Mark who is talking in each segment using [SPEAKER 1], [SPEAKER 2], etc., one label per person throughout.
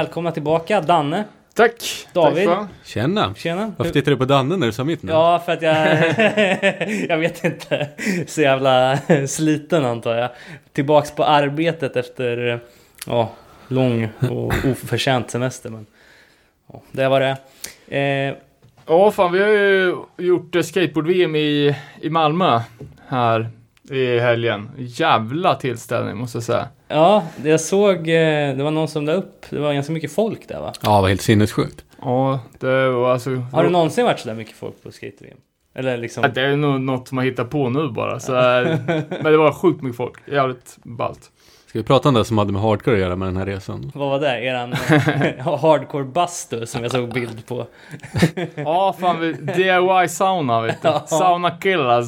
[SPEAKER 1] Välkomna tillbaka, Danne.
[SPEAKER 2] Tack!
[SPEAKER 1] David.
[SPEAKER 2] Tack
[SPEAKER 3] Tjena!
[SPEAKER 1] Tjena.
[SPEAKER 3] Varför tittar du på Danne när du sa mitt namn?
[SPEAKER 1] Ja, för att jag... jag vet inte. Så jävla sliten antar jag. Tillbaks på arbetet efter ja, lång och oförtjänt semester. Men ja, det var det. Eh,
[SPEAKER 2] Ja, fan vi har ju gjort skateboard-VM i, i Malmö här i helgen. Jävla tillställning måste jag säga.
[SPEAKER 1] Ja, jag såg... eh, Det var någon som la upp. Det var ganska mycket folk där va?
[SPEAKER 3] Ja, det var helt sinnessjukt.
[SPEAKER 2] Ja, det var alltså...
[SPEAKER 1] Har det någonsin varit så där mycket folk på skate Eller liksom...
[SPEAKER 2] Ja, det är nog något man hittar på nu bara. Så, men det var sjukt mycket folk. Jävligt ballt.
[SPEAKER 3] Ska vi prata om det som hade med hardcore att göra med den här resan?
[SPEAKER 1] Vad var det? Eran eh, hardcore bastu som jag såg bild på.
[SPEAKER 2] Ja, fan vi, DIY sauna vet du.
[SPEAKER 1] Ja.
[SPEAKER 2] Sauna killas.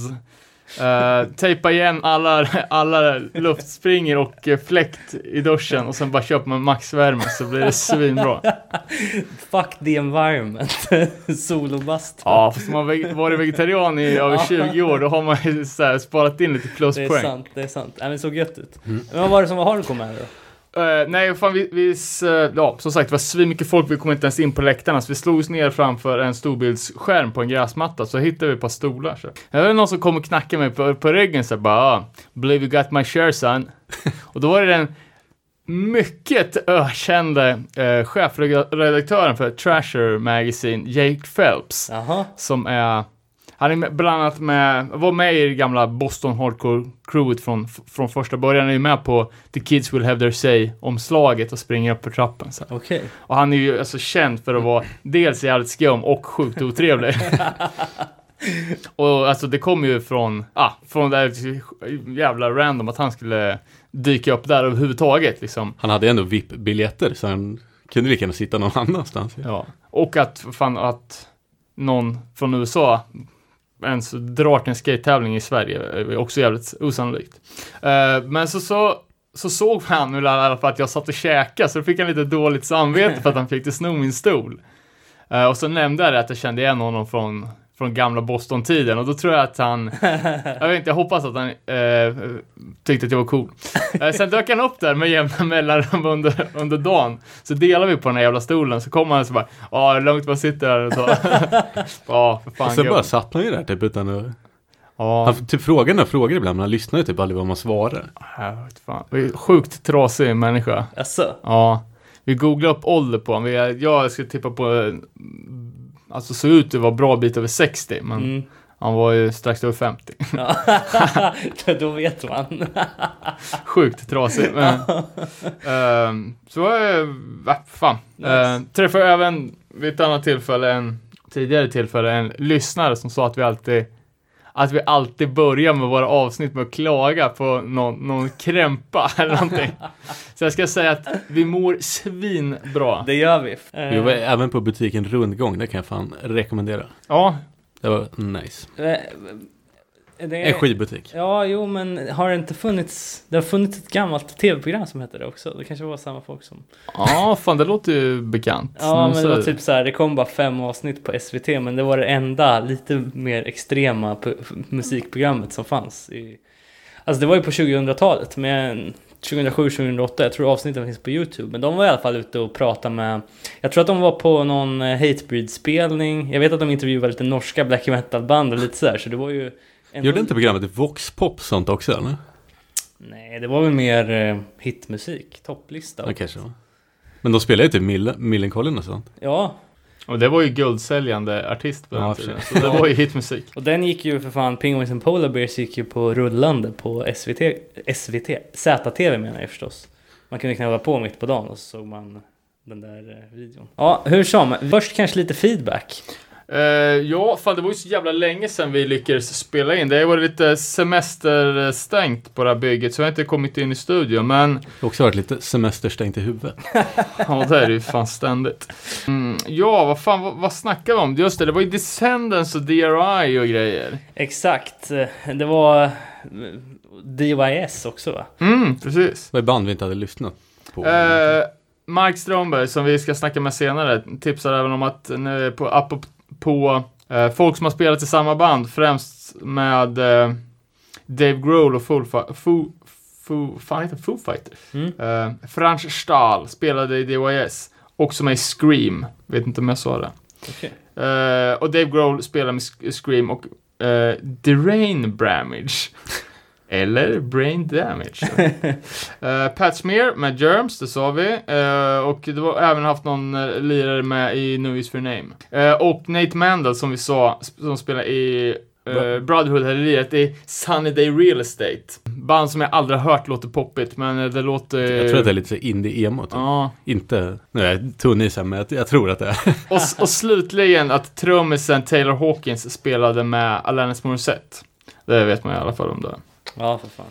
[SPEAKER 2] Uh, tejpa igen alla, alla luftspringer och eh, fläkt i duschen och sen bara köper man maxvärme så blir det svinbra.
[SPEAKER 1] Fuck the environment. Solobastu.
[SPEAKER 2] Ja, fast man har varit vegetarian i över 20 år, då har man ju så sparat in lite
[SPEAKER 1] det är
[SPEAKER 2] pluspoäng.
[SPEAKER 1] sant, det är sant. Nej men det såg gött ut.
[SPEAKER 3] Mm.
[SPEAKER 1] Men vad var det som var hardcore med då?
[SPEAKER 2] Eh, nej, fan vi, vi eh, ja, som sagt, det var svinmycket folk, vi kom inte ens in på läktarna, så vi slog oss ner framför en storbildsskärm på en gräsmatta, så hittade vi ett par stolar. Så. Det var någon som kom och knackade mig på, på ryggen, så bara, ah, believe you got my share son. och då var det den mycket ökände eh, chefredaktören för Trasher Magazine, Jake Phelps,
[SPEAKER 1] Jaha.
[SPEAKER 2] som är han är bland annat med, var med i det gamla Boston Hardcore crewet från, från första början. Han är ju med på The Kids Will Have Their Say-omslaget och springer upp för trappen. Så.
[SPEAKER 1] Okej.
[SPEAKER 2] Och han är ju alltså känd för att vara dels jävligt skum och sjukt otrevlig. och alltså det kom ju från, ah, från det här jävla random att han skulle dyka upp där överhuvudtaget liksom.
[SPEAKER 3] Han hade ändå VIP-biljetter så han kunde lika gärna sitta någon annanstans.
[SPEAKER 2] Ja. Och att, fan, att någon från USA ens drar till en skate-tävling i Sverige är också jävligt osannolikt. Uh, men så, så, så såg han i alla fall att jag satt och käkade, så då fick han lite dåligt samvete för att han fick sno min stol. Uh, och så nämnde jag det att jag kände igen honom från, från gamla Boston-tiden och då tror jag att han, jag vet inte, jag hoppas att han eh, tyckte att jag var cool. Eh, sen dök han upp där med jämna mellanrum under, under dagen. Så delar vi på den här jävla stolen, så kommer han och så bara, ja, det är lugnt, bara sitter här och ta. Ja, för fan.
[SPEAKER 3] Och sen bara satt han ju där typ utan att...
[SPEAKER 2] Ja,
[SPEAKER 3] Han typ frågade några frågor ibland men han lyssnade ju typ aldrig vad man svarade.
[SPEAKER 2] jag vet fan. Sjukt trasig människa.
[SPEAKER 1] Jaså?
[SPEAKER 2] Ja. Vi googlade upp ålder på honom. Vi- Jag skulle tippa på, alltså såg ut att vara bra bit över 60, men
[SPEAKER 1] Mm.
[SPEAKER 2] han var ju strax över 50.
[SPEAKER 1] Ja. Då vet man.
[SPEAKER 2] Sjukt trasig. Men, ehm, så, äh, fan.
[SPEAKER 1] Nice.
[SPEAKER 2] Uh, träffade även vid ett annat tillfälle, en tidigare tillfälle, en lyssnare som sa att vi alltid att vi alltid börjar med våra avsnitt med att klaga på någon, någon krämpa eller någonting. Så jag ska säga att vi mår svinbra.
[SPEAKER 1] Det gör vi.
[SPEAKER 3] Vi var även på butiken Rundgång, det kan jag fan rekommendera.
[SPEAKER 2] Ja,
[SPEAKER 3] Det var nice.
[SPEAKER 1] Det
[SPEAKER 3] En skivbutik.
[SPEAKER 1] Ja, jo, men har det inte funnits... Det har funnits ett gammalt tv-program som heter det också. Det kanske var samma folk som...
[SPEAKER 2] ja fan det låter ju bekant.
[SPEAKER 1] Ja, men det var
[SPEAKER 2] säger-
[SPEAKER 1] typ så här, det kom bara fem avsnitt på SVT, men det var det enda lite mer extrema musikprogrammet som fanns. I... Alltså det var ju på 2000-talet, men 2007-2008, jag tror avsnitten finns på YouTube, men de var i alla fall ute och pratade med, jag tror att de var på någon eh, Hatebreed-spelning, jag vet att de intervjuade lite norska black metal-band och lite sådär, så det var ju... ändå-
[SPEAKER 3] Gjorde inte programmet Voxpop sånt också eller?
[SPEAKER 1] Nej, det var väl mer eh, hitmusik, topplista.
[SPEAKER 3] Ja, kanske. va? Men de spelade ju typ Mille- Millencolin och sånt.
[SPEAKER 1] Ja,
[SPEAKER 2] Och det var ju guldsäljande artist på den
[SPEAKER 3] Ja,
[SPEAKER 2] tiden. Så det var ju hitmusik.
[SPEAKER 1] och den gick ju för fan, Penguins and Polar Bears gick ju på rullande på SVT, SVT, ZTV menar jag förstås. Man kunde knäppa på mitt på dagen och så såg man den där eh, videon. Ja, hur som, först kanske lite feedback.
[SPEAKER 2] Eh, ja, fan det var ju så jävla länge sedan vi lyckades spela in. Det har ju varit lite semesterstängt på det här bygget, så jag har inte kommit in i studion. Men
[SPEAKER 3] Det har också varit lite semesterstängt i huvudet.
[SPEAKER 2] ja, det är det ju fan ständigt. Mm, ja, vad fan, vad, vad snackar vi om? Just det, det var ju Descendants och DRI och grejer.
[SPEAKER 1] Exakt, det var eh, DYS också va?
[SPEAKER 2] Mm, precis.
[SPEAKER 3] Det var ett band vi inte hade lyssnat på.
[SPEAKER 2] Eh, Mark Strömberg, som vi ska snacka med senare, tipsar även om att nu på, på, eh, folk som har spelat i samma band, främst med eh, Dave Grohl och Foo, Foo, Foo, fan heter Foo Fighters?
[SPEAKER 1] Mm.
[SPEAKER 2] Uh, Franz Stahl spelade i DYS. Också med i Scream. Vet inte om jag sa det.
[SPEAKER 1] Okej.
[SPEAKER 2] Eh, och Dave Grohl spelar med Scream och uh, Derain Bramage. Eller Brain Damage. uh, Pat Smear med Germs, det sa vi. Eh, och det var även haft någon uh, lirare med i No Use For Name. Eh, och Nate Mandel som vi sa, som spelar i
[SPEAKER 1] Bra.
[SPEAKER 2] Brotherhood hade lirat i Sunny Day Real Estate. Band som jag aldrig har hört låter poppigt, men det låter...
[SPEAKER 3] Jag tror att det är lite indie-emo. Typ.
[SPEAKER 2] Ja.
[SPEAKER 3] Inte, nu är jag tunn i sig, men jag, jag tror att det är.
[SPEAKER 2] Och, och slutligen att trummisen Taylor Hawkins spelade med Alanis Morissette. Det vet man i alla fall om det.
[SPEAKER 1] Ja, för fan.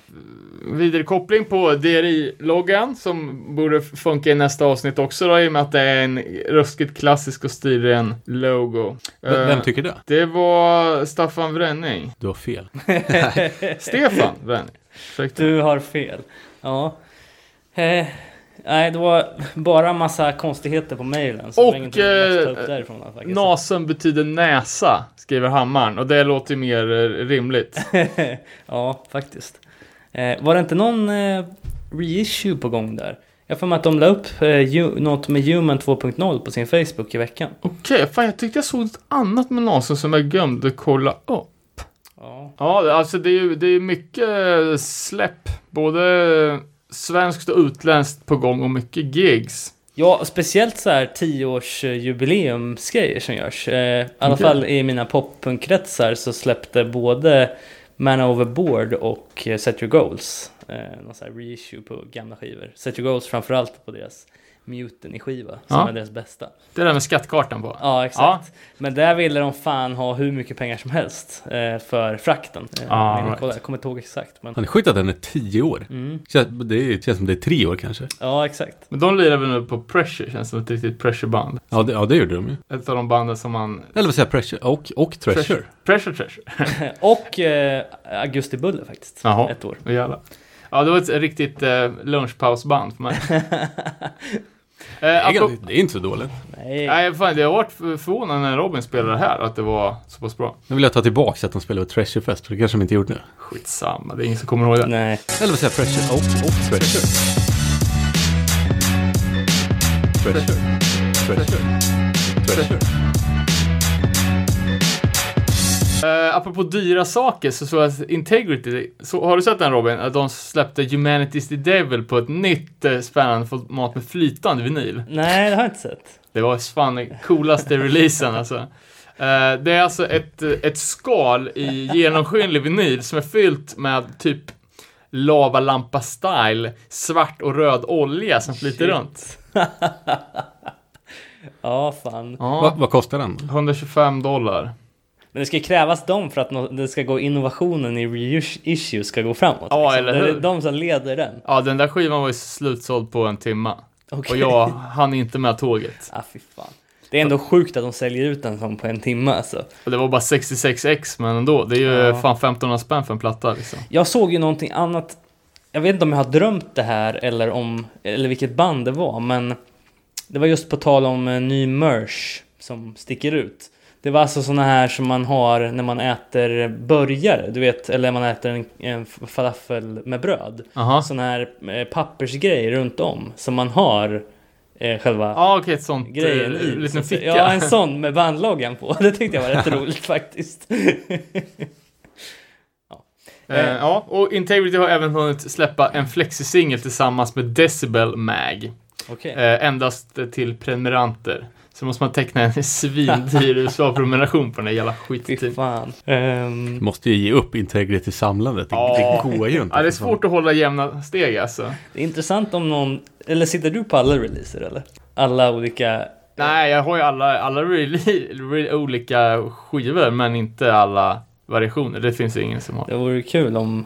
[SPEAKER 2] Vidare koppling på DRI-loggan som borde funka i nästa avsnitt också då, i och med att det är en ruskigt klassisk och stilren logo.
[SPEAKER 3] Vem,
[SPEAKER 2] Eh,
[SPEAKER 3] vem tycker det?
[SPEAKER 2] Det var Staffan Wrenning.
[SPEAKER 3] Du har fel.
[SPEAKER 2] Stefan. Ursäkta.
[SPEAKER 1] Du har fel. Ja. Eh, nej, det var bara massa konstigheter på mejlen.
[SPEAKER 2] Och, eh. Nasen betyder näsa, skriver Hammaren. Och det låter ju mer eh, rimligt.
[SPEAKER 1] ja, faktiskt. Eh, var det inte någon eh, reissue på gång där? Jag för mig att de la upp eh, något med Human 2.0 på sin Facebook i veckan.
[SPEAKER 2] Okej, fan jag tyckte jag såg ett annat med Nasen som jag glömde kolla upp.
[SPEAKER 1] Ja.
[SPEAKER 2] Ja, alltså det är ju det är mycket eh, släpp. Både svenskt och utländskt på gång och mycket gigs.
[SPEAKER 1] Ja, speciellt så här 10-årsjubileumsgrejer som görs. Eh, I alla
[SPEAKER 2] Okej.
[SPEAKER 1] fall i mina poppunkkretsar så släppte både Man Overboard och eh, Set Your Goals. Eh, någon sån här reissue på gamla skivor. Set Your Goals framförallt på deras Mutiny-skiva som
[SPEAKER 2] Ja.
[SPEAKER 1] är deras bästa.
[SPEAKER 2] Det där med skattkartan på.
[SPEAKER 1] Ja, exakt. Men där ville de fan ha hur mycket pengar som helst eh, för frakten. Eh,
[SPEAKER 2] Ah,
[SPEAKER 1] jag,
[SPEAKER 2] right.
[SPEAKER 1] kolla, jag kommer inte ihåg exakt. Men...
[SPEAKER 3] Han är sjukt att den är tio år.
[SPEAKER 1] Mm.
[SPEAKER 3] Känns- Det är- känns som det är tre år kanske.
[SPEAKER 1] Ja, exakt.
[SPEAKER 2] Men de lirar väl nu på Pressure, känns som ett riktigt Pressure-band.
[SPEAKER 3] Ja, det, ja, det gjorde de ju.
[SPEAKER 2] Ett av de banden som man...
[SPEAKER 3] Eller vad säger jag, Pressure och, och Treasure.
[SPEAKER 2] Pressure Treasure.
[SPEAKER 1] och eh, Augusti Bulle faktiskt.
[SPEAKER 2] Jaha.
[SPEAKER 1] Ett år.
[SPEAKER 2] Jävlar. Ja, det var ett riktigt eh, lunchpausband för mig.
[SPEAKER 3] Det är,
[SPEAKER 2] eh, apropå,
[SPEAKER 3] ganska- det är inte så dåligt.
[SPEAKER 1] Nej.
[SPEAKER 2] nej, fan, det har varit förvånande när Robin spelade här att det var så pass bra.
[SPEAKER 3] Nu vill jag ta tillbaka att de spelar på Treasure Fest, för det kanske de inte gjort nu.
[SPEAKER 2] Skitsamma, det är ingen som kommer ihåg det.
[SPEAKER 1] Nej.
[SPEAKER 3] Eller vad säger jag, Pressure och, och Treasure. Treasure. Treasure. Treasure.
[SPEAKER 2] Uh, apropå dyra saker så såg jag att Integrity, så, har du sett den Robin? Att de släppte Humanity's the Devil på ett nytt uh, spännande format med flytande vinyl.
[SPEAKER 1] Nej, det har jag inte sett.
[SPEAKER 2] Det var fan den coolaste releasen alltså. Eh, det är alltså ett, eh, ett skal i genomskinlig vinyl som är fyllt med typ lavalampa-style, svart och röd olja som flyter
[SPEAKER 1] Shit.
[SPEAKER 2] runt.
[SPEAKER 1] Ja, fan.
[SPEAKER 2] Ja,
[SPEAKER 3] Vad, vad kostar den?
[SPEAKER 2] 125 dollar.
[SPEAKER 1] Men det ska krävas dem för att det ska gå innovationen i reissue ska gå framåt.
[SPEAKER 2] Ja, eller
[SPEAKER 1] Det är
[SPEAKER 2] hur?
[SPEAKER 1] de som leder den.
[SPEAKER 2] Ja, den där skivan var ju slutsåld på en timma.
[SPEAKER 1] Okej.
[SPEAKER 2] Och jag hann inte med tåget.
[SPEAKER 1] Ah, fy fan. Det är ändå sjukt att de säljer ut den som på en timme alltså.
[SPEAKER 2] Det var bara 66x, men ändå. Det är ju
[SPEAKER 1] Ja.
[SPEAKER 2] fan 1500 spänn för en platta liksom.
[SPEAKER 1] Jag såg ju någonting annat. Jag vet inte om jag har drömt det här eller om eller vilket band det var, men det var just på tal om en ny merch som sticker ut. Det var alltså såna här som man har när man äter burgare, du vet, eller man äter en, en falafel med bröd. Sån här eh, pappersgrej runt om som man har eh, själva
[SPEAKER 2] Ja, okej, ett sånt...
[SPEAKER 1] grejen
[SPEAKER 2] eh,
[SPEAKER 1] i.
[SPEAKER 2] Liten ficka.
[SPEAKER 1] Ja, en sån med bandloggan på. Det tyckte jag var rätt roligt faktiskt.
[SPEAKER 2] Eh, ja, och Integrity har även hunnit släppa en flexi-singel tillsammans med Decibel Mag.
[SPEAKER 1] Okej.
[SPEAKER 2] Eh, endast eh, till prenumeranter. Så måste man teckna en svindyr USA-prenumeration på den här jävla skiten.
[SPEAKER 1] fan.
[SPEAKER 3] Du måste ju ge upp Integrity-samlandet. Det,
[SPEAKER 2] Ja.
[SPEAKER 3] det går ju inte.
[SPEAKER 2] Ja, det är svårt att hålla jämna steg alltså.
[SPEAKER 1] det är intressant om någon... Eller sitter du på alla releaser eller? Alla olika...
[SPEAKER 2] Nej, jag har ju alla, alla olika skivor, men inte alla variationer. Det finns ju ingen som har.
[SPEAKER 1] Det vore kul om...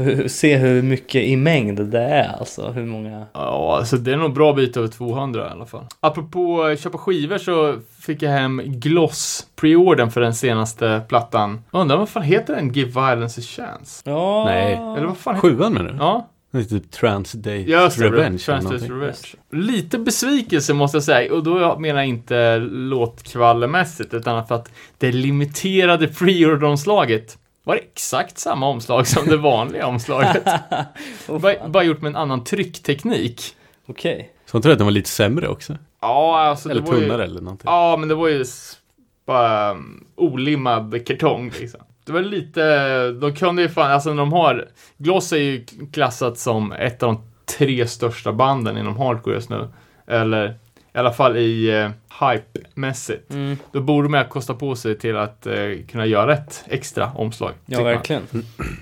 [SPEAKER 1] Hur, se hur mycket i mängd det är alltså. Hur många...
[SPEAKER 2] Ja, alltså det är nog bra bit över 200 i alla fall. Apropå eh, köpa skivor så fick jag hem Gloss preordern för den senaste plattan. Undrar vad fan heter den? Give Violence a Chance?
[SPEAKER 1] Ja...
[SPEAKER 3] Nej.
[SPEAKER 2] Eller vad fan
[SPEAKER 3] Sjuan menar du?
[SPEAKER 2] Ja,
[SPEAKER 3] Det är typ Trans Day
[SPEAKER 2] just det.
[SPEAKER 3] Revenge eller
[SPEAKER 2] Transfers
[SPEAKER 3] någonting.
[SPEAKER 2] Revenge. Lite besvikelse måste jag säga. Och då menar jag inte låtkvallemässigt, utan för att det limiterade preorder-omslaget var det exakt samma omslag som det vanliga omslaget.
[SPEAKER 1] Åh,
[SPEAKER 2] bara, bara gjort med en annan tryckteknik.
[SPEAKER 1] Okej.
[SPEAKER 3] Så jag tror att den var lite sämre också.
[SPEAKER 2] Ja, alltså
[SPEAKER 3] eller
[SPEAKER 2] det var ju...
[SPEAKER 3] tunnare eller någonting.
[SPEAKER 2] Ja, men det var ju bara um, olimmad kartong liksom. Det var lite, de kunde ju fan, alltså när de har, Gloss är ju klassat som ett av de tre största banden inom hardcore just nu. Eller i alla fall i uh, hype-mässigt.
[SPEAKER 1] Mm.
[SPEAKER 2] Då borde man kosta på sig till att eh, kunna göra ett extra omslag.
[SPEAKER 1] Ja,
[SPEAKER 2] tycker man.
[SPEAKER 1] verkligen.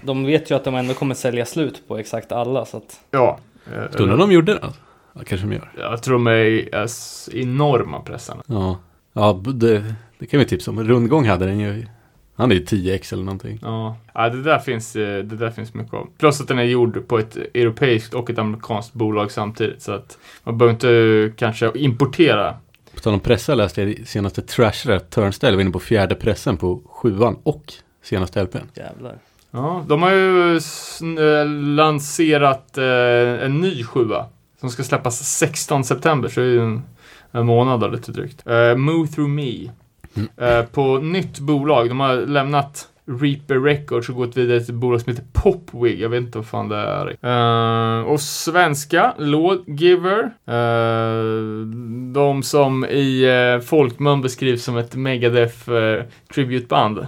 [SPEAKER 1] De vet ju att de ändå kommer sälja slut på exakt alla, så att...
[SPEAKER 2] Ja. eh,
[SPEAKER 3] om de gjorde det? Ja, kanske de gör.
[SPEAKER 2] Jag tror de är enorma pressarna.
[SPEAKER 3] Ja, ja det, det kan vi tipsa om. Rundgång hade den ju. Han är ju 10x eller någonting.
[SPEAKER 2] Ja, ja det, där finns, eh, det där finns mycket av. Plus att den är gjord på ett europeiskt och ett amerikanskt bolag samtidigt. Så att man behöver inte kanske importera.
[SPEAKER 3] På tal om pressar läste jag senaste Trasher att Turnstyle var inne på fjärde pressen på sjuan och senaste LPn.
[SPEAKER 1] Jävlar.
[SPEAKER 2] Ja, de har ju eh, lanserat eh, en ny sjua. Som ska släppas 16 september, så det är ju en, en månad och lite drygt. Eh, Move Through Me.
[SPEAKER 3] Mm.
[SPEAKER 2] På nytt bolag. De har lämnat Reaper Records och gått vidare till ett bolag som heter Popwig. Jag vet inte vad fan det är. Uh, och svenska, Lawgiver. Uh, de som i uh, folkmun beskrivs som ett Megadeth uh, tributeband.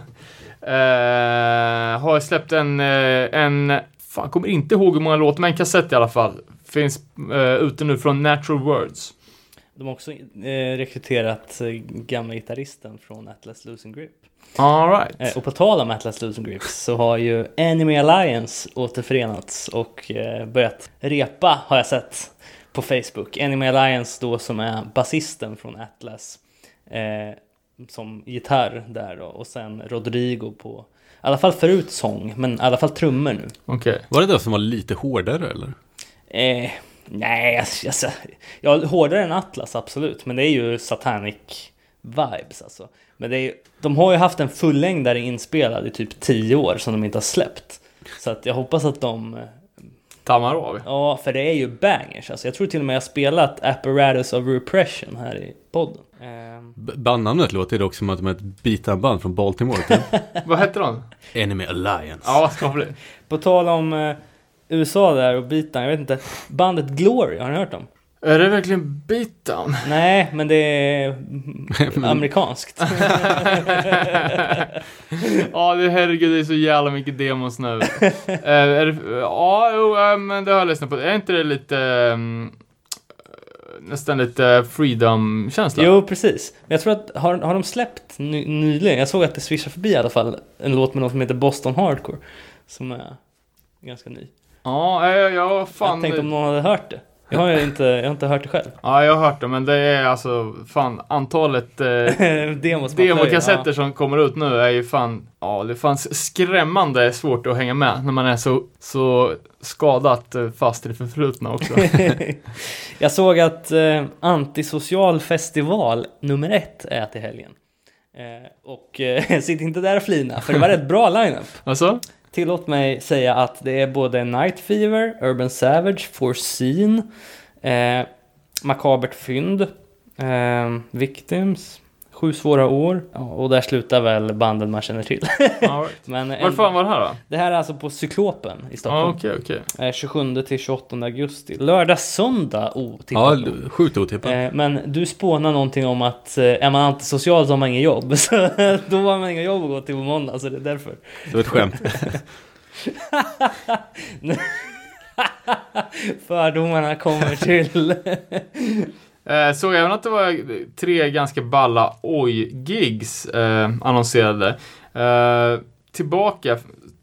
[SPEAKER 2] Har släppt en, en, fan kommer inte ihåg hur många låtar, men en kassett i alla fall. Finns uh, ute nu från Natural Words.
[SPEAKER 1] De har också eh, rekryterat eh, gamla gitarristen från Atlas Losing Grip.
[SPEAKER 2] Alright.
[SPEAKER 1] Eh, och på tal om Atlas Losing Grip så har ju Enemy Alliance återförenats och eh, börjat repa har jag sett på Facebook. Enemy Alliance då som är basisten från Atlas eh, som gitarr där då, och sen Rodrigo på i alla fall förut sång, men i alla fall trummor nu.
[SPEAKER 2] Okej.
[SPEAKER 3] Var det det som var lite hårdare eller?
[SPEAKER 1] Eh, nej, alltså, alltså, ja, hårdare än Atlas absolut, men det är ju satanic vibes alltså. Men det är, de har ju haft en fullängdare inspelad i typ 10 år som de inte har släppt. Så att jag hoppas att de, eh,
[SPEAKER 2] Tammar av.
[SPEAKER 1] ja för det är ju bangers alltså. Jag tror till och med jag har spelat Apparatus of Repression här i podden. Eh,
[SPEAKER 3] B- Bandnamnet låter dock som att de är ett beatdown-band från Baltimore. Typ.
[SPEAKER 2] Vad hette de?
[SPEAKER 3] Enemy Alliance.
[SPEAKER 2] Ja, skapligt.
[SPEAKER 1] på tal om eh, USA där och beatdown, jag vet inte, bandet Glory, har ni hört dem?
[SPEAKER 2] Är det verkligen beatdown?
[SPEAKER 1] Nej, men det är amerikanskt.
[SPEAKER 2] ja, det, herregud, det är så jävla mycket demos nu. Eh, är det, ja, jo, eh, men det har jag lyssnat på. Är inte det lite... ehm, nästan lite freedom-känsla?
[SPEAKER 1] Jo, precis. Men jag tror att, har, har de släppt ny, nyligen? Jag såg att det swishade förbi i alla fall en låt med någon som heter Boston Hardcore. Som är ganska ny.
[SPEAKER 2] Ja, eh, ja, fan.
[SPEAKER 1] jag tänkte om någon hade hört det. Jag har inte, jag har inte hört det själv.
[SPEAKER 2] Ja, jag har hört det, men det är alltså fan antalet eh, demokassetter
[SPEAKER 1] plöjer,
[SPEAKER 2] som kommer ut nu är ju fan, ja det fanns skrämmande svårt att hänga med när man är så, så skadat eh, fast i det förflutna också.
[SPEAKER 1] ja. Jag såg att eh, Antisocial festival nummer ett är till helgen. Eh, och eh, sitt inte där och flina, för det var rätt bra lineup.
[SPEAKER 2] alltså?
[SPEAKER 1] Tillåt mig säga att det är både Night Fever, Urban Savage, Foreseen, eh, Makabert Fynd, eh, Victims, Sju svåra år ja, och där slutar väl banden man känner till.
[SPEAKER 2] Right.
[SPEAKER 1] Men en,
[SPEAKER 2] Var fan var det här då?
[SPEAKER 1] det här är alltså på Cyklopen i
[SPEAKER 2] Ja,
[SPEAKER 1] Stockholm.
[SPEAKER 2] okej, okej.
[SPEAKER 1] Eh, 27 till 28 augusti. Lördag, söndag
[SPEAKER 3] Ja,
[SPEAKER 1] otippat.
[SPEAKER 3] l- sjukt otippat.
[SPEAKER 1] Eh, men du spånar någonting om att eh, är man antisocial så har man inget jobb. Så då har man inga jobb att gå till på måndag, så det är därför.
[SPEAKER 3] Det var ett skämt.
[SPEAKER 1] Fördomarna kommer till...
[SPEAKER 2] Eh, såg även att det var tre ganska balla oj-gigs eh, annonserade. Eh, tillbaka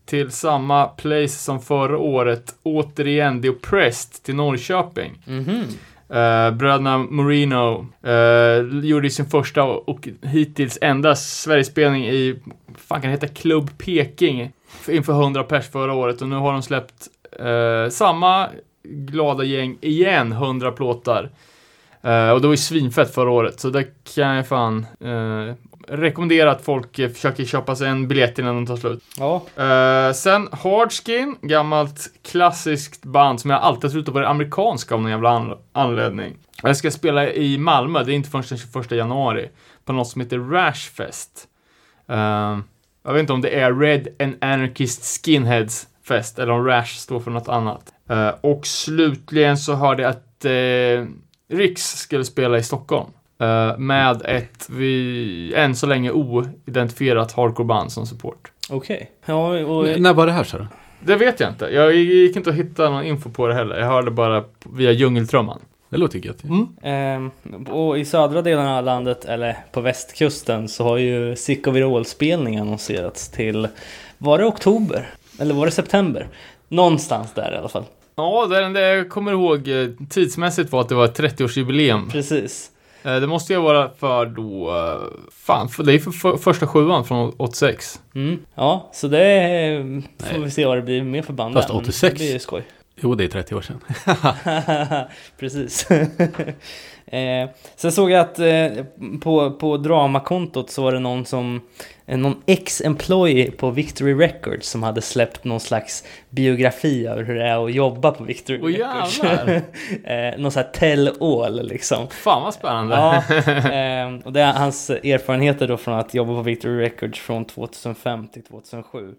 [SPEAKER 2] till samma place som förra året. Återigen The Oppressed till Norrköping.
[SPEAKER 1] Mhm.
[SPEAKER 2] Eh, bröderna Marino eh, gjorde sin första och hittills enda Sverigespelning i, fan kan det heta, Club Peking inför 100 pers förra året och nu har de släppt eh, samma glada gäng igen, 100 plåtar. Eh, och det var ju svinfett förra året, så det kan jag fan eh, rekommendera att folk eh, försöker köpa sig en biljett innan de tar slut.
[SPEAKER 1] Ja,
[SPEAKER 2] Eh, sen Hardskin, gammalt klassiskt band som jag alltid trott var amerikanska av någon jävla an- anledning. Jag ska spela i Malmö, det är inte förrän den 21 januari, på något som heter Rashfest. Uh, Jag vet inte om det är Red and Anarchist Skinheads Fest eller om Rash står för något annat. Och slutligen så hörde jag att Riks skulle spela i Stockholm. eh, med ett, vi, än så länge oidentifierat hardcore-band som support.
[SPEAKER 1] Okej. Ja, och...
[SPEAKER 3] N- När var det här sa du?
[SPEAKER 2] Det vet jag inte. Jag gick inte att hitta någon info på det heller. Jag hörde bara via djungeltrumman.
[SPEAKER 3] Det låter gött.
[SPEAKER 1] Ehm, och i södra delen av landet, eller på västkusten, så har ju Sick of It All-spelning annonserats till, var det oktober? Eller var det september? Någonstans där i alla fall.
[SPEAKER 2] Ja, det enda jag kommer ihåg eh, tidsmässigt var att det var ett 30-årsjubileum.
[SPEAKER 1] Precis.
[SPEAKER 2] Eh, Det måste ju vara för då, eh, fan, för det är för, för första sjuan från 86.
[SPEAKER 1] Mm. Ja, så det är, får vi se vad det blir mer för band
[SPEAKER 3] Fast
[SPEAKER 1] där, men
[SPEAKER 3] 86.
[SPEAKER 1] Det blir ju skoj.
[SPEAKER 3] Jo, det är 30 år sedan.
[SPEAKER 1] Precis. eh, sen såg jag att eh, på, på dramakontot så var det någon som eh, någon ex-employee på Victory Records som hade släppt någon slags biografi över hur det är att jobba på Victory
[SPEAKER 2] Åh,
[SPEAKER 1] Records. eh, någon sån här tell all liksom.
[SPEAKER 2] Fan vad spännande.
[SPEAKER 1] Ja, eh, och det är hans erfarenheter då från att jobba på Victory Records från 2005 till 2007.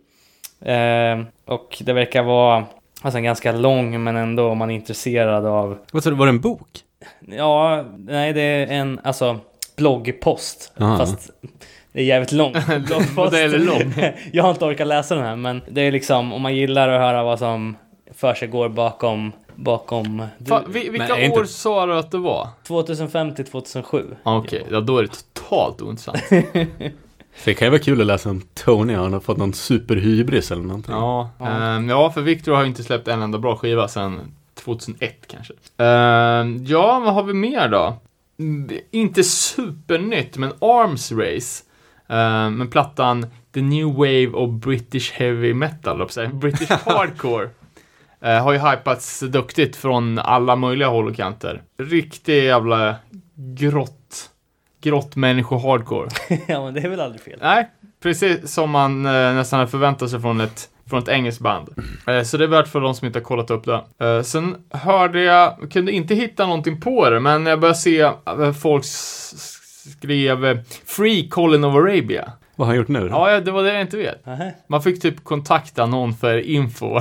[SPEAKER 1] Eh, och det verkar vara alltså, en ganska lång men ändå om man är intresserad av
[SPEAKER 3] Vad sa du, var det en bok?
[SPEAKER 1] Ja, nej det är en alltså bloggpost.
[SPEAKER 3] Aha.
[SPEAKER 1] Fast det är jävligt lång bloggpost.
[SPEAKER 2] Modell lång.
[SPEAKER 1] Jag har inte orkat läsa den här men det är liksom om man gillar att höra vad som för sig går bakom bakom
[SPEAKER 2] Fan, vi, vilka
[SPEAKER 3] Men är inte-
[SPEAKER 2] år sa du att det var?
[SPEAKER 1] 2005 till 2007.
[SPEAKER 2] Ah, Okej, ja då är det totalt ointressant.
[SPEAKER 3] Det kan ju vara kul att läsa om Tony, han har fått någon superhybris eller någonting.
[SPEAKER 2] Ja,
[SPEAKER 1] Ja.
[SPEAKER 2] ehm, ja för Victor har ju inte släppt en enda bra skiva sedan 2001 kanske. Ehm, ja, vad har vi mer då? Mm, Inte supernytt, men Arms Race. Uh, med plattan The New Wave of British Heavy Metal, jag. British Hardcore. Eh, har ju hypats duktigt från alla möjliga håll och kanter. Riktig jävla grott, grott människo hardcore.
[SPEAKER 1] ja men det är väl aldrig fel.
[SPEAKER 2] Nej, precis som man eh, nästan hade förväntat sig från ett, från ett engelskt band. Eh, så det är värt för de som inte har kollat upp det. Eh, sen hörde jag, kunde inte hitta någonting på det, men jag började se eh, folk skrev Free Colin of Arabia.
[SPEAKER 3] Vad har han gjort nu då?
[SPEAKER 2] Ja, det var det jag inte vet.
[SPEAKER 1] Nähä.
[SPEAKER 2] Man fick typ kontakta någon för info.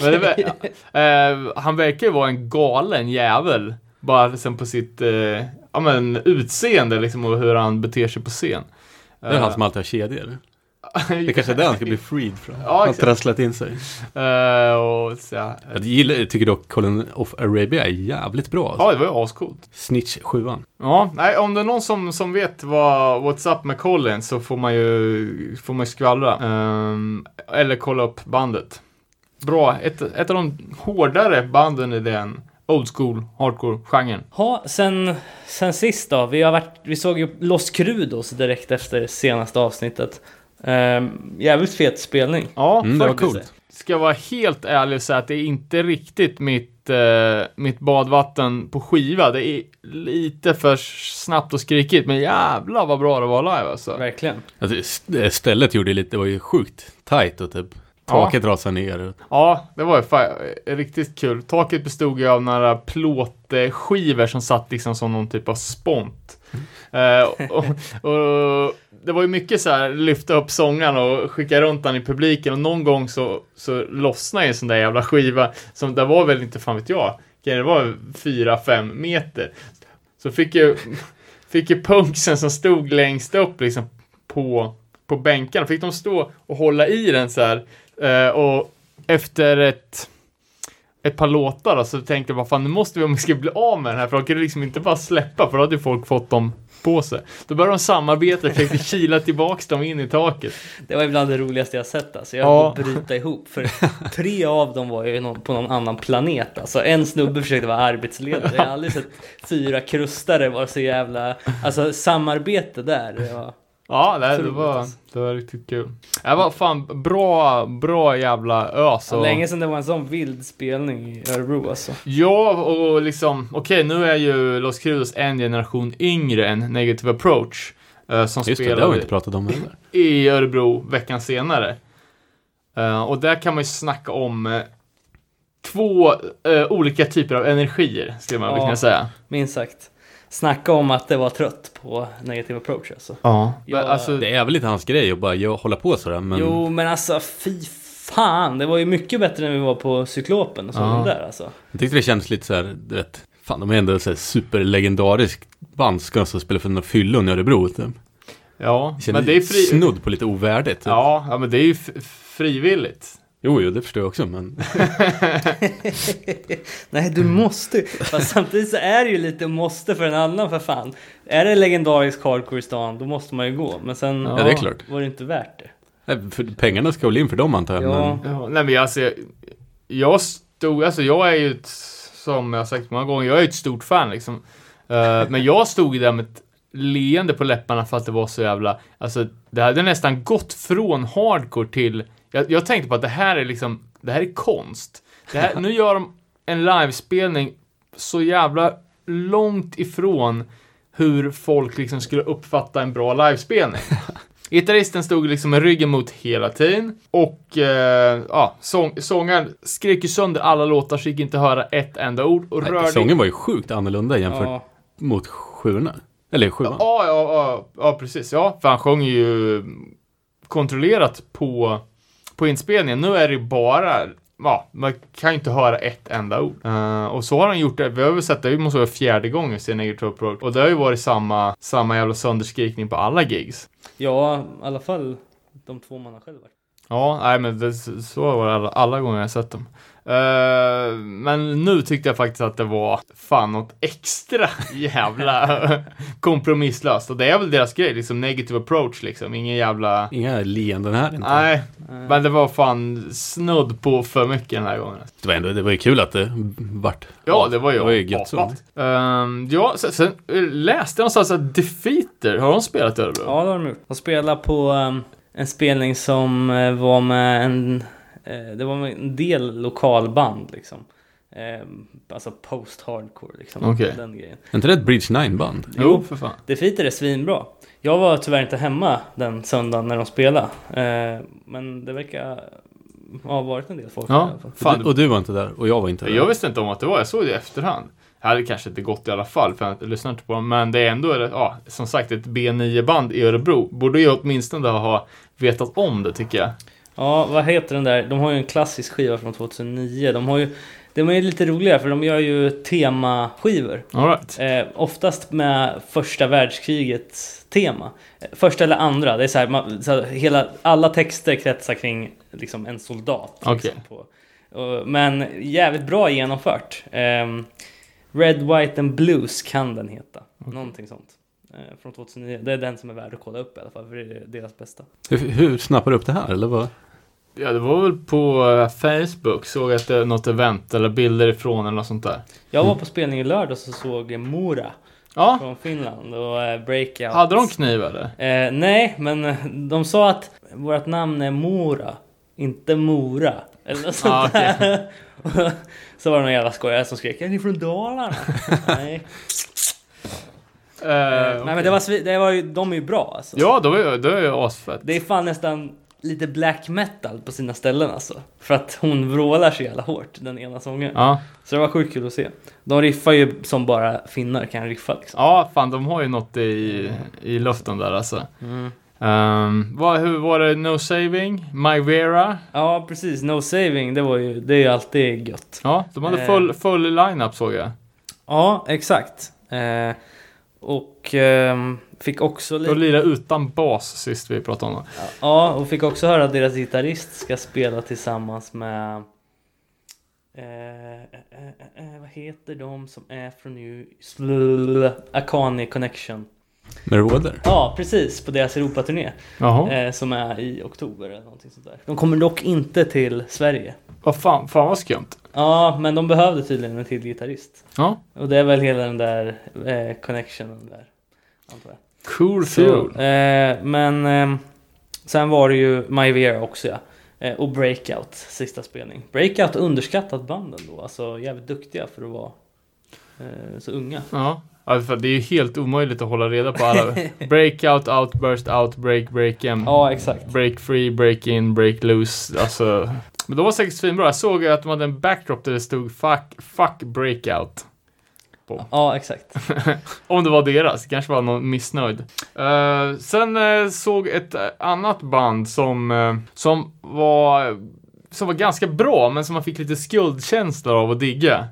[SPEAKER 2] Men det, eh, han verkar ju vara en galen jävel. Bara liksom på sitt eh, ja, men, utseende liksom och hur han beter sig på scen.
[SPEAKER 3] Det är han som alltid har kedjor. Det kanske är där han ska bli freed från.
[SPEAKER 2] Ja,
[SPEAKER 3] han har trasslat in sig.
[SPEAKER 2] Eh, och så, ja.
[SPEAKER 3] Jag gillar, tycker dock Colin of Arabia är jävligt bra. Alltså.
[SPEAKER 2] ja, det var ju ascoolt.
[SPEAKER 3] Snitch 7
[SPEAKER 2] Ja, nej, om det är någon som, som vet vad What's Up med Colin så får man ju, får man ju skvallra. Ehm, eller kolla upp bandet. Bra, ett, ett av de hårdare banden i den old school hardcore-genren.
[SPEAKER 1] Ja, sen, sen sist då. Vi, har varit, vi såg ju Los Crudos direkt efter senaste avsnittet. Um, jävligt fet spelning.
[SPEAKER 2] Ja,
[SPEAKER 3] Mm, det var coolt.
[SPEAKER 2] Ska jag vara helt ärlig och säga att det är inte riktigt mitt, eh, mitt badvatten på skiva. Det är lite för snabbt och skrikigt, men jävlar vad bra det var live alltså.
[SPEAKER 1] Verkligen.
[SPEAKER 3] Alltså, st- stället gjorde lite, det var ju sjukt tight och typ taket rasade ner.
[SPEAKER 2] Ja, det var ju riktigt kul. Taket bestod ju av några plåtskivor som satt liksom som någon typ av spont. Eh, och, och det var ju mycket så här, lyfta upp sångaren och skicka runt den i publiken och någon gång så, så lossnade en sån där jävla skiva som det var väl inte fan vet jag, det var 4-5 meter. Så fick ju, fick ju punksen som stod längst upp liksom på, på bänkarna, fick de stå och hålla i den så här Eh, och efter ett, ett par låtar då, så tänkte jag vad fan nu måste vi om vi ska bli av med den här för de kunde liksom inte bara släppa för då hade folk fått dem på sig. Då började de samarbeta och försökte kila tillbaks dem in i taket.
[SPEAKER 1] Det var ibland det roligaste jag sett alltså. Jag
[SPEAKER 2] Ja.
[SPEAKER 1] höll bryta ihop. För tre av dem var ju på någon annan planet. Alltså en snubbe försökte vara arbetsledare. Jag har aldrig sett fyra krustare vara så jävla... Alltså samarbete där. Det var...
[SPEAKER 2] Ja, det, det, var, det var riktigt kul. Det var fan bra, bra jävla ös.
[SPEAKER 1] Så
[SPEAKER 2] och-
[SPEAKER 1] länge sedan det var en sån vild spelning i Örebro alltså.
[SPEAKER 2] Ja, och liksom, okej, nu är ju Los Crudos en generation yngre än Negative Approach. eh, som
[SPEAKER 3] Just det, det har
[SPEAKER 2] spelade
[SPEAKER 3] vi inte pratat om heller.
[SPEAKER 2] i Örebro veckan senare. Eh, och där kan man ju snacka om eh, två olika typer av energier, skulle man
[SPEAKER 1] Ja.
[SPEAKER 2] kunna säga.
[SPEAKER 1] Minst sagt. Snacka om att det var trött på negative approach alltså.
[SPEAKER 2] Ja.
[SPEAKER 1] Ja,
[SPEAKER 2] Men alltså,
[SPEAKER 3] Det är väl lite hans grej att bara hålla på sådär. Men
[SPEAKER 1] Jo, men alltså fy fan. Det var ju mycket bättre när vi var på Cyklopen och så
[SPEAKER 2] Ja.
[SPEAKER 1] där alltså.
[SPEAKER 3] jag tyckte det kändes lite så här, du vet. Fan, de är ändå så här superlegendariskt band. Ska de så spela för några fyllon i Örebro? Typ.
[SPEAKER 2] ja. Men det är fri...
[SPEAKER 3] snudd på lite ovärdigt. Typ.
[SPEAKER 2] Ja, ja, men det är ju frivilligt.
[SPEAKER 3] Jo, jo, det förstår jag också. Men
[SPEAKER 1] Nej, du måste Fast samtidigt så är det ju lite måste för en annan för fan. Är det legendarisk hardcore i stan, då måste man ju gå. Men sen
[SPEAKER 2] Ja,
[SPEAKER 3] det är klart.
[SPEAKER 1] var det inte värt det.
[SPEAKER 3] nej, för pengarna ska väl in för dem antar jag.
[SPEAKER 1] Ja.
[SPEAKER 3] Men,
[SPEAKER 2] Ja, nej men alltså, jag, jag stod, alltså jag är ju ett, som jag har sagt många gånger, jag är ett stort fan liksom. Eh, men jag stod ju där med ett leende på läpparna för att det var så jävla, alltså det hade nästan gått från hardcore till, jag, jag tänkte på att det här är liksom, det här är konst. Här, nu gör de en livespelning så jävla långt ifrån hur folk liksom skulle uppfatta en bra livespelning. Gitarristen stod liksom med ryggen mot hela tiden och eh, ja, sång, sångaren skrek ju sönder alla låtar så gick inte höra ett enda ord och
[SPEAKER 3] nej,
[SPEAKER 2] rörde...
[SPEAKER 3] sången var ju sjukt annorlunda jämfört
[SPEAKER 1] Ja.
[SPEAKER 3] mot sjuorna. Eller sjuan.
[SPEAKER 2] Ja, ja, ja, ja, precis. Ja, för han sjöng ju kontrollerat på, på inspelningen. Nu är det bara, ja, man kan ju inte höra ett enda ord. Eh, och så har han gjort det, vi har väl sett det, det måste vara fjärde gången sen Negative Approach. Och det har ju varit samma, samma jävla sönderskrikning på alla gigs.
[SPEAKER 1] ja, i alla fall de två man har själv varit.
[SPEAKER 2] Ja, nej men det, så var det alla, alla gånger jag sett dem. Eh, men nu tyckte jag faktiskt att det var fan något extra jävla kompromisslöst. Och det är väl deras grej, liksom negative approach liksom. Ingen jävla...
[SPEAKER 3] Inga leenden här inte.
[SPEAKER 2] Nej, men det var fan snudd på för mycket den här gången.
[SPEAKER 3] Det var, ändå, det var ju kul att det vart.
[SPEAKER 2] Ja, det var ju,
[SPEAKER 3] Det var ju gött så.
[SPEAKER 2] apat. Ehm, ja, sen, sen eh, läste jag någonstans att Defeater, har de spelat i Örebro?
[SPEAKER 1] Ja, det har de gjort. De spelar på um, en spelning som eh, var med en... eh, det var en del lokalband liksom. Eh, alltså post-hardcore liksom.
[SPEAKER 2] Okej.
[SPEAKER 1] Den grejen.
[SPEAKER 3] Är inte det ett Bridge 9-band?
[SPEAKER 2] Jo, för fan.
[SPEAKER 1] Defeater är svinbra. Jag var tyvärr inte hemma den söndagen när de spelade. Eh, men det verkar ha varit en del folk
[SPEAKER 2] Ja,
[SPEAKER 1] alla fall.
[SPEAKER 2] fan.
[SPEAKER 3] Och du var inte där och jag var inte där.
[SPEAKER 2] Jag visste inte om att det var, jag såg det i efterhand. Jag hade kanske inte gått i alla fall, för jag lyssnade inte på dem. Men det är ändå, ja, som sagt, ett B9-band i Örebro. Borde ju åtminstone ha vetat om det, tycker jag.
[SPEAKER 1] Ja, vad heter den där? De har ju en klassisk skiva från 2009. De har ju... De är lite roliga för de gör ju temaskivor.
[SPEAKER 2] All right.
[SPEAKER 1] Eh, oftast med första världskrigets tema. Eh, Första eller andra. Det är så här, man, så här hela, alla texter kretsar kring liksom, en soldat.
[SPEAKER 2] Okej.
[SPEAKER 1] Liksom, på, och, men jävligt bra genomfört. Ehm, Red, White and Blues kan den heta. Någonting sånt. Eh, från 2009. Det är den som är värd att kolla upp i alla fall. För det är deras bästa.
[SPEAKER 3] Hur, hur snappar du upp det här eller vad?
[SPEAKER 2] Ja, det var väl på eh, Facebook, såg att det är något event eller bilder ifrån eller något sånt där.
[SPEAKER 1] Jag var på spelning i lördags och såg Mora
[SPEAKER 2] Ja,
[SPEAKER 1] från Finland och eh, Breakout.
[SPEAKER 2] hade de kniv eller?
[SPEAKER 1] Eh, nej, men eh, de sa att vårt namn är Mora, inte Mora. Eller något sånt
[SPEAKER 2] Ah, okej.
[SPEAKER 1] där. Så var det någon jävla skojare som skrek Är ni från Dalarna? nej.
[SPEAKER 2] Eh,
[SPEAKER 1] nej men det var, det var ju, de är ju bra alltså.
[SPEAKER 2] Ja, är det är ju asfett.
[SPEAKER 1] Det är fan nästan lite black metal på sina ställen alltså. För att hon vrålar så jävla hårt, den ena sången.
[SPEAKER 2] Ja.
[SPEAKER 1] Så det var sjukt kul att se. De riffar ju som bara finnar kan riffa liksom.
[SPEAKER 2] ja, fan de har ju något i, i luften där alltså.
[SPEAKER 1] Mm.
[SPEAKER 2] Um, vad, hur var det? No Saving? My Vera?
[SPEAKER 1] Ja precis, No Saving, det var ju, det är ju alltid gött.
[SPEAKER 2] Ja, de hade
[SPEAKER 1] Eh.
[SPEAKER 2] full, full line-up såg jag.
[SPEAKER 1] Ja, exakt. Eh, och ehm, fick också
[SPEAKER 2] De
[SPEAKER 1] lite...
[SPEAKER 2] lirade utan bas sist vi pratade om det.
[SPEAKER 1] Ja, och fick också höra att deras gitarrist ska spela tillsammans med... Eh, eh, eh, eh, vad heter de som är från nu? Slul, Akane Connection.
[SPEAKER 3] Marauder?
[SPEAKER 1] Ja, precis. På deras Europaturné.
[SPEAKER 2] Jaha.
[SPEAKER 1] Eh, som är i oktober eller någonting sånt där. De kommer dock inte till Sverige.
[SPEAKER 2] Vad fan, fan vad skumt.
[SPEAKER 1] Ja, men de behövde tydligen en till gitarrist.
[SPEAKER 2] Ja.
[SPEAKER 1] Och det är väl hela den där eh, connectionen där. Antar jag.
[SPEAKER 2] Cool
[SPEAKER 1] Så,
[SPEAKER 2] fuel.
[SPEAKER 1] eh, men eh, sen var det ju My Vera också ja. Eh, och Breakout, sista spelning. Breakout underskattat banden då, alltså jävligt duktiga för att vara eh, så unga.
[SPEAKER 2] Ja. för det är ju helt omöjligt att hålla reda på alla. Breakout, outburst, outbreak, break in.
[SPEAKER 1] Ja, exakt.
[SPEAKER 2] Break free, break in, break loose. Alltså. Men de var säkert svinbra. Jag såg att de hade en backdrop där det stod fuck, fuck breakout. På.
[SPEAKER 1] Ja, exakt.
[SPEAKER 2] Om det var deras, kanske var någon missnöjd. Eh, sen eh, såg ett eh, annat band som, eh, som var som var ganska bra, men som man fick lite skuldkänslor av att digga.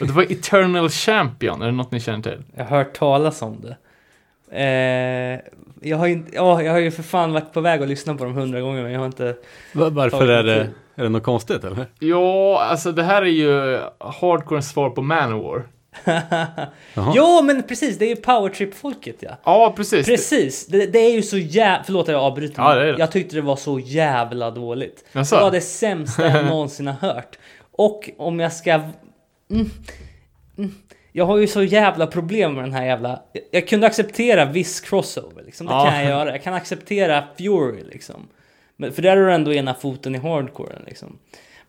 [SPEAKER 2] Och det var Eternal Champion, är det något ni känner till?
[SPEAKER 1] Jag har hört talas om det. Eh, jag, har ju, inte- ja, jag har ju för fan varit på väg att lyssna på dem hundra gånger, men jag har inte...
[SPEAKER 3] Va- Varför är det, är det något konstigt eller?
[SPEAKER 2] Ja, alltså det här är ju hardcore svar på Manowar.
[SPEAKER 1] Jo, men precis, det är ju powertrip-folket ja.
[SPEAKER 2] Ja, precis.
[SPEAKER 1] Precis, det, det är ju så jävla... Förlåt att jag avbryter.
[SPEAKER 2] Ja, det det.
[SPEAKER 1] Jag tyckte det var så jävla dåligt.
[SPEAKER 2] Jaså?
[SPEAKER 1] Det var det sämsta jag någonsin har hört. Och om jag ska... Mm, mm, jag har ju så jävla problem med den här jävla... Jag, jag kunde acceptera viss crossover, liksom. Det
[SPEAKER 2] Ja.
[SPEAKER 1] kan jag göra. Jag kan acceptera Fury, liksom. Men, för där har du ändå ena foten i hardcoren, liksom.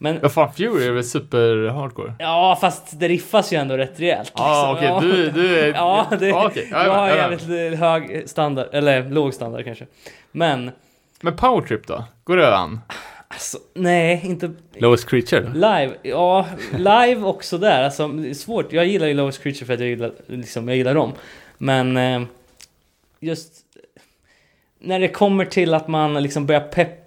[SPEAKER 1] Men...
[SPEAKER 2] Ja, fan, Fury är väl super hardcore?
[SPEAKER 1] Ja, fast det riffas ju ändå rätt rejält.
[SPEAKER 2] Ja,
[SPEAKER 1] liksom.
[SPEAKER 2] okej, du, du är...
[SPEAKER 1] Ja, det,
[SPEAKER 2] Ja, okej. Ja,
[SPEAKER 1] jag har
[SPEAKER 2] ja, ja.
[SPEAKER 1] jävligt hög standard, eller låg standard kanske. Men,
[SPEAKER 2] Men powertrip då? Går det an?
[SPEAKER 1] alltså, nej, inte
[SPEAKER 3] Lowest Creature då?
[SPEAKER 1] live. Ja, live också där. Alltså, det är svårt. Jag gillar ju Lowest Creature för att jag gillar, liksom, jag gillar dem. Men, eh, just när det kommer till att man liksom börjar peppa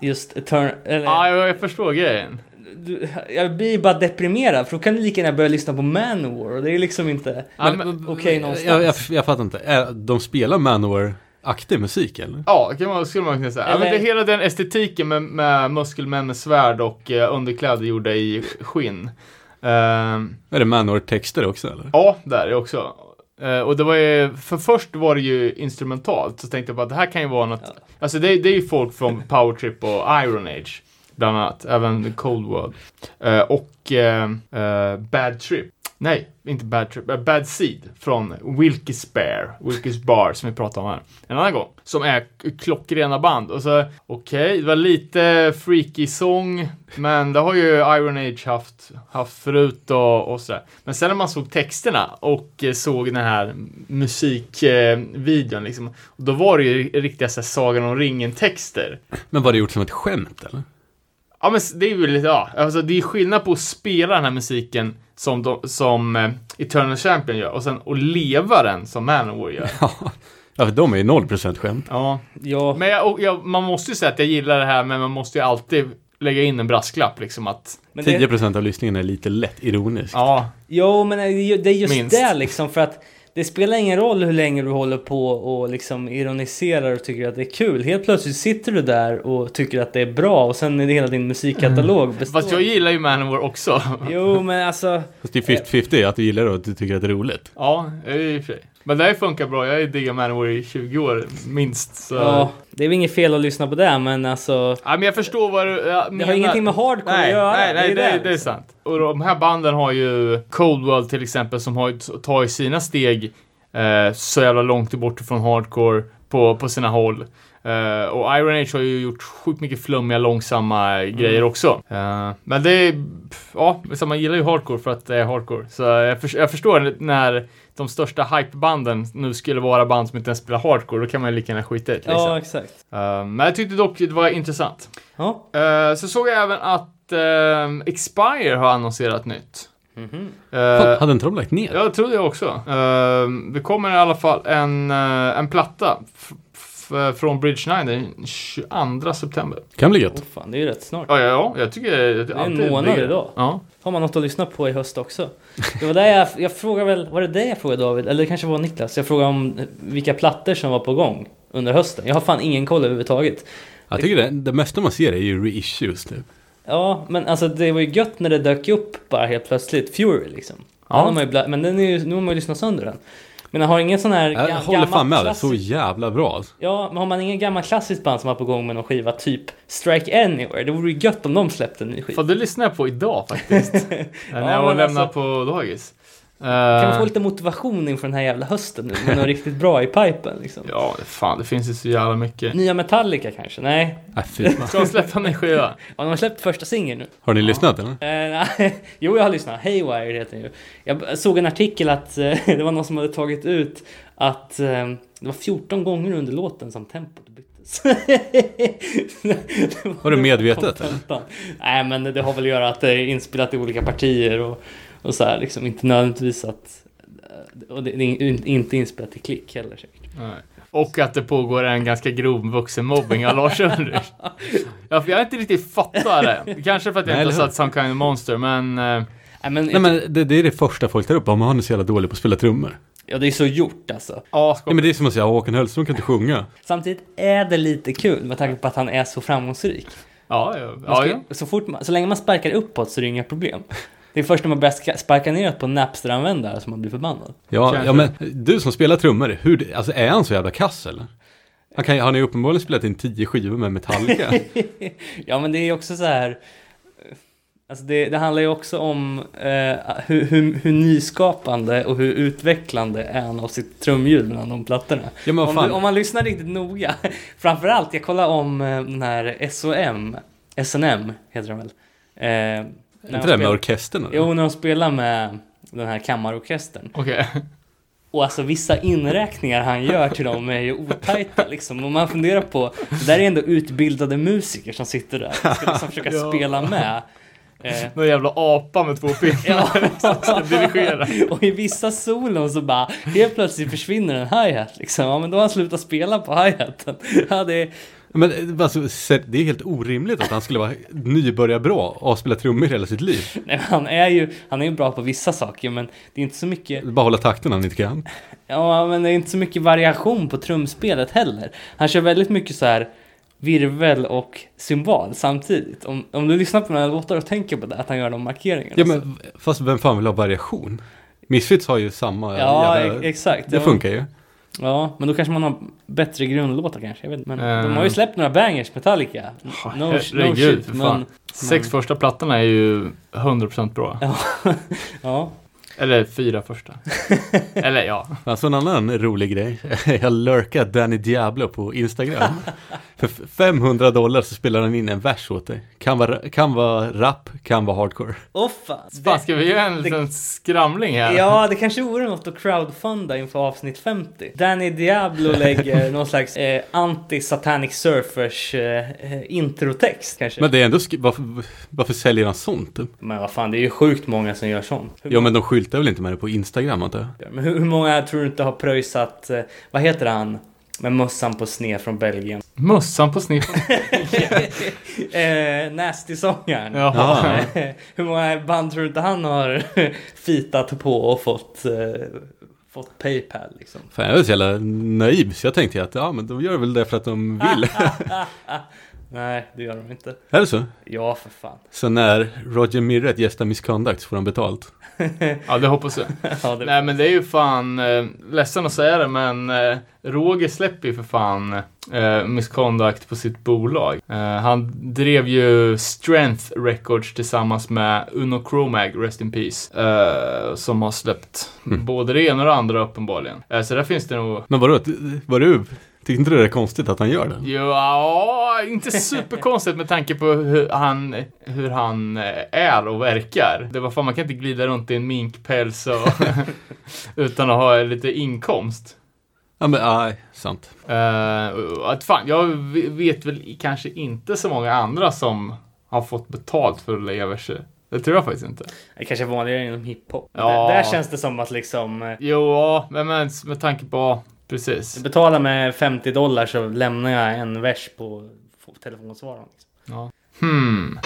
[SPEAKER 1] just Etern... Eller,
[SPEAKER 2] Ja, jag, jag förstår grejen.
[SPEAKER 1] du, jag blir bara deprimerad för då kan du lika gärna börja lyssna på Manowar och det är liksom inte
[SPEAKER 2] Ja,
[SPEAKER 1] okej någonstans.
[SPEAKER 3] Jag, jag, jag fattar inte. Är, de spelar Manowar-aktig musik eller?
[SPEAKER 2] Ja, kan man, skulle man kunna säga. Ja, men det,
[SPEAKER 1] Eller-
[SPEAKER 2] hela den estetiken med, med muskelmän med svärd och eh, underkläder gjorda i skinn. Ehm,
[SPEAKER 3] Är det Manowar-texter också eller?
[SPEAKER 2] ja, där är också. Eh, och det var ju, för först var det ju instrumentalt, så tänkte jag bara det här kan ju vara något,
[SPEAKER 1] Ja.
[SPEAKER 2] alltså det, det är ju folk från Powertrip och Iron Age, bland annat, även Cold World. Eh, och eh, Bad Trip. Nej, inte Bad Trip, eh, Bad Seed från Wilkes Bear, Wilkes Bar som vi pratade om här en annan gång. Som är klockrena band. Och så, okej, det var lite freaky sång, men det har ju Iron Age haft, haft förut och, och sådär. Men sen när man såg texterna och eh, såg den här musikvideon eh, liksom, då var det ju riktiga så här, Sagan om ringen-texter.
[SPEAKER 3] Men var det gjort som ett skämt eller?
[SPEAKER 2] Ja men det är ju lite, ja, alltså det är skillnad på att spela den här musiken som, de, som eh, Eternal Champion gör och sen att leva den som Manowar gör.
[SPEAKER 3] Ja, för de är ju 0% skämt.
[SPEAKER 2] Ja,
[SPEAKER 1] Ja,
[SPEAKER 2] men jag, jag, man måste ju säga att jag gillar det här men man måste ju alltid lägga in en brasklapp liksom att,
[SPEAKER 1] men det,
[SPEAKER 3] 10% av lyssningen är lite lätt ironisk.
[SPEAKER 2] ja,
[SPEAKER 1] Jo, men det är ju- det är just
[SPEAKER 2] Minst.
[SPEAKER 1] det liksom för att det spelar ingen roll hur länge du håller på och liksom ironiserar och tycker att det är kul. Helt plötsligt sitter du där och tycker att det är bra och sen är det hela din musikkatalog består.
[SPEAKER 2] fast jag gillar ju Manowar också.
[SPEAKER 1] Jo, men alltså.
[SPEAKER 3] Fast det är 50-50 att du gillar det och att du tycker att det är roligt.
[SPEAKER 2] Ja, i och för sig. Men det här funkar bra, jag har ju diggat Manowar i 20 år minst. Så.
[SPEAKER 1] Ja, det är väl inget fel att lyssna på det, men alltså.
[SPEAKER 2] Ja, men jag förstår vad du ja,
[SPEAKER 1] Det har ingenting med hardcore
[SPEAKER 2] nej,
[SPEAKER 1] att göra.
[SPEAKER 2] Nej, nej, det,
[SPEAKER 1] det,
[SPEAKER 2] är, det är
[SPEAKER 1] liksom.
[SPEAKER 2] sant. Och de här banden har ju Cold World till exempel som har tagit sina steg eh, så jävla långt bort ifrån hardcore på, på sina håll. Eh, och Iron Age har ju gjort sjukt mycket flummiga, långsamma grejer också. Eh, men det är, pff, ja, man gillar ju hardcore för att det är hardcore. Så jag, för, jag förstår när de största hypebanden nu skulle vara band som inte ens spelar hardcore, då kan man ju lika gärna skita i det. Liksom.
[SPEAKER 1] Ja, exakt.
[SPEAKER 2] Eh, men jag tyckte dock det var intressant.
[SPEAKER 1] Ja.
[SPEAKER 2] Eh, så såg jag även att eh, Expire har annonserat nytt. Eh,
[SPEAKER 3] Fan, hade inte de lagt ner?
[SPEAKER 2] jag trodde jag också. Uh, det kommer i alla fall en, en platta från Bridge 9 den 22 september.
[SPEAKER 3] Kan bli gött.
[SPEAKER 1] fan, det är ju rätt snart.
[SPEAKER 2] Ja, ja, ja jag tycker det
[SPEAKER 1] är en månad idag.
[SPEAKER 2] Ja.
[SPEAKER 1] Har man något att lyssna på i höst också? Det var där jag, jag frågade väl, var det det jag frågade David? Eller det kanske var Niklas? Jag frågade om vilka plattor som var på gång under hösten. Jag har fan ingen koll överhuvudtaget.
[SPEAKER 3] Jag tycker det, det mesta man ser är ju reissues typ.
[SPEAKER 1] Ja, men alltså det var ju gött när det dök upp bara helt plötsligt. Fury liksom.
[SPEAKER 2] Ja.
[SPEAKER 1] Den har man ju men den är ju, nu har man ju lyssnat sönder den. Men har ingen sån här
[SPEAKER 3] Jag håller
[SPEAKER 1] gammal
[SPEAKER 3] fan med dig, så
[SPEAKER 1] klassisk-
[SPEAKER 3] jävla bra. alltså.
[SPEAKER 1] Ja, men har man ingen gammal klassiskt band som var på gång med någon skiva, typ Strike Anywhere, det vore ju gött om de släppte en ny skiva.
[SPEAKER 2] Fan, det lyssnar jag på idag faktiskt. när
[SPEAKER 1] Ja,
[SPEAKER 2] jag var
[SPEAKER 1] men
[SPEAKER 2] lämnade
[SPEAKER 1] alltså-
[SPEAKER 2] på dagis.
[SPEAKER 1] Kan man
[SPEAKER 2] Eh,
[SPEAKER 1] få lite motivation inför den här jävla hösten nu? Med något riktigt bra i pipen liksom.
[SPEAKER 2] Ja, fan, det finns ju så jävla mycket.
[SPEAKER 1] Nya Metallica kanske? Nej.
[SPEAKER 3] Fy fan.
[SPEAKER 2] Ska de släppa en skiva?
[SPEAKER 1] Ja, de har släppt första singeln nu.
[SPEAKER 3] Har ni lyssnat eller?
[SPEAKER 1] Eh, nej. jo, jag har lyssnat. Haywire heter den ju. Jag såg en artikel att eh, det var någon som hade tagit ut att eh, det var 14 gånger under låten som tempot byttes. Det
[SPEAKER 3] Var det medvetet,
[SPEAKER 1] kontentan. Nej, men det har väl att göra att det är inspelat i olika partier och, och så här, liksom inte nödvändigtvis att Eh, Och det är in- inte inspelat i klick heller säkert.
[SPEAKER 2] Nej. Och att det pågår en ganska grov vuxenmobbing av Lars Ulrich. Ja, för jag har inte riktigt fattat det. Kanske för att jag
[SPEAKER 3] Nej,
[SPEAKER 2] inte har satt Some Kind of Monster, men... eh,
[SPEAKER 1] Nej, men,
[SPEAKER 3] Nej men det, det är det första folk tar upp, om han är så jävla dålig på att spela trummor.
[SPEAKER 1] Ja, det är så gjort alltså.
[SPEAKER 2] Ja, ska...
[SPEAKER 3] Nej men det är som att säga Håkan Hellström kan inte sjunga.
[SPEAKER 1] Samtidigt är det lite kul med tanke på att han är så framgångsrik.
[SPEAKER 2] ja, ja,
[SPEAKER 1] Man
[SPEAKER 2] ja,
[SPEAKER 1] ska,
[SPEAKER 2] ja.
[SPEAKER 1] Så, fort man, så länge man sparkar uppåt så är det inga problem. Det är först när man börjar sparka neråt på Napster-användare som man blir förbannad.
[SPEAKER 3] Ja, ja men du som spelar trummor, hur, alltså är han så jävla kass eller? Han, kan, han har ju uppenbarligen spelat in tio skivor med Metallica.
[SPEAKER 1] ja, men det är också så här... Alltså det, det handlar ju också om eh, hur, hur, hur nyskapande och hur utvecklande är han av sitt trumljud mellan de plattorna.
[SPEAKER 3] ja
[SPEAKER 1] Om, du, om man lyssnar riktigt noga, framförallt, jag kollar om eh, den här SOM, SNM heter den väl? Eh,
[SPEAKER 3] inte
[SPEAKER 1] de
[SPEAKER 3] det med orkestern eller?
[SPEAKER 1] Jo, när de spelar med den här kammarorkestern.
[SPEAKER 2] Okej.
[SPEAKER 1] Och alltså vissa inräkningar han gör till dem är ju otajta liksom. Och man funderar på, det där är ändå utbildade musiker som sitter där och ska liksom försöka
[SPEAKER 2] Ja.
[SPEAKER 1] spela med. Eh,
[SPEAKER 2] Någon jävla apa med två pinnar
[SPEAKER 1] ja.
[SPEAKER 2] som ska dirigera.
[SPEAKER 1] och i vissa solon så bara helt plötsligt försvinner en hi-hat liksom. Ja men då har han slutat spela på hi-haten. Ja, det är,
[SPEAKER 3] Men eh, alltså, det är helt orimligt att han skulle vara nybörjarbra och ha spelat trummor hela sitt liv.
[SPEAKER 1] nej, men han är ju han är ju bra på vissa saker men det är inte så mycket
[SPEAKER 3] Bara hålla takten han inte kan.
[SPEAKER 1] Ja, men det är inte så mycket variation på trumspelet heller. Han kör väldigt mycket så här virvel och symbol samtidigt. Om, om du lyssnar på några låtar och tänker på det, att han gör de markeringarna.
[SPEAKER 3] Ja men fast vem fan vill ha variation? Misfits har ju samma
[SPEAKER 1] ja
[SPEAKER 3] jävla...
[SPEAKER 1] ex- exakt.
[SPEAKER 3] Det
[SPEAKER 1] ja.
[SPEAKER 3] funkar ju.
[SPEAKER 1] Ja, men då kanske man har bättre grundlåtar kanske. Jag vet. Men
[SPEAKER 2] Eh.
[SPEAKER 1] de har ju släppt några bangers, Metallica. No, no
[SPEAKER 2] Herregud,
[SPEAKER 1] shit, men...
[SPEAKER 2] Sex första plattorna är ju 100% bra.
[SPEAKER 1] Ja.
[SPEAKER 2] Eller fyra första. Eller ja.
[SPEAKER 3] Alltså en annan rolig grej. Jag lurkat Danny Diablo på Instagram. För f- 500 dollar så spelar han in en vers åt dig. Kan vara, kan vara rap, kan vara hardcore.
[SPEAKER 1] Åh fan.
[SPEAKER 2] Fan, ska vi göra en
[SPEAKER 1] det-
[SPEAKER 2] liten skramling här?
[SPEAKER 1] Ja, det kanske vore något att crowdfunda inför avsnitt 50. Danny Diablo lägger någon slags eh, anti-satanic surfers eh, eh, introtext kanske.
[SPEAKER 3] Men det är ändå, sk- varför, varför säljer han sånt?
[SPEAKER 1] Men vad fan, det är ju sjukt många som gör sånt.
[SPEAKER 3] Ja men de skyltar väl inte med det på Instagram antar jag?
[SPEAKER 1] men hur, många tror du inte har pröjsat, eh, vad heter han, med mössan på sned från Belgien?
[SPEAKER 2] Mössan på snitt.
[SPEAKER 1] eh, Nasty-sångaren.
[SPEAKER 2] Jaha.
[SPEAKER 1] Hur många band tror du inte han har fitat på och fått, eh, fått Paypal liksom?
[SPEAKER 3] Fan jag är så jävla naiv så jag tänkte att ja men de gör väl det för att de vill.
[SPEAKER 1] Nej, det gör de inte.
[SPEAKER 3] är det så?
[SPEAKER 1] Ja, för fan.
[SPEAKER 3] Så när Roger Mirret gästar Misconduct så får han betalt?
[SPEAKER 2] Ja, det hoppas jag.
[SPEAKER 1] Ja, det...
[SPEAKER 2] Nej, men det är ju fan, eh, ledsen att säga det, men eh, Roger släpper ju för fan eh, Misconduct på sitt bolag. Eh, han drev ju Strength Records tillsammans med Uno Chromag, Rest in Peace, eh, som har släppt
[SPEAKER 3] Mm.
[SPEAKER 2] både det ena och det andra uppenbarligen. Eh, så där finns det nog
[SPEAKER 3] Men vadå, var du, tyckte inte du det är konstigt att han gör det?
[SPEAKER 2] Ja, inte superkonstigt med tanke på hur han, hur han eh, är och verkar. Det var fan, man kan inte glida runt i en minkpäls och utan att ha lite inkomst.
[SPEAKER 3] Ja men nej, sant.
[SPEAKER 2] Uh, att fan, jag vet väl kanske inte så många andra som har fått betalt för att leva sig. Det tror jag faktiskt inte.
[SPEAKER 1] Det kanske är vanligare inom hiphop.
[SPEAKER 2] Ja.
[SPEAKER 1] Där, där känns det som att liksom eh,
[SPEAKER 2] Jo, ja, men med, med tanke på, Precis.
[SPEAKER 1] Jag betalar med 50 dollar så lämnar jag en vers på telefonsvararen. Liksom.
[SPEAKER 2] Ja. Hmm.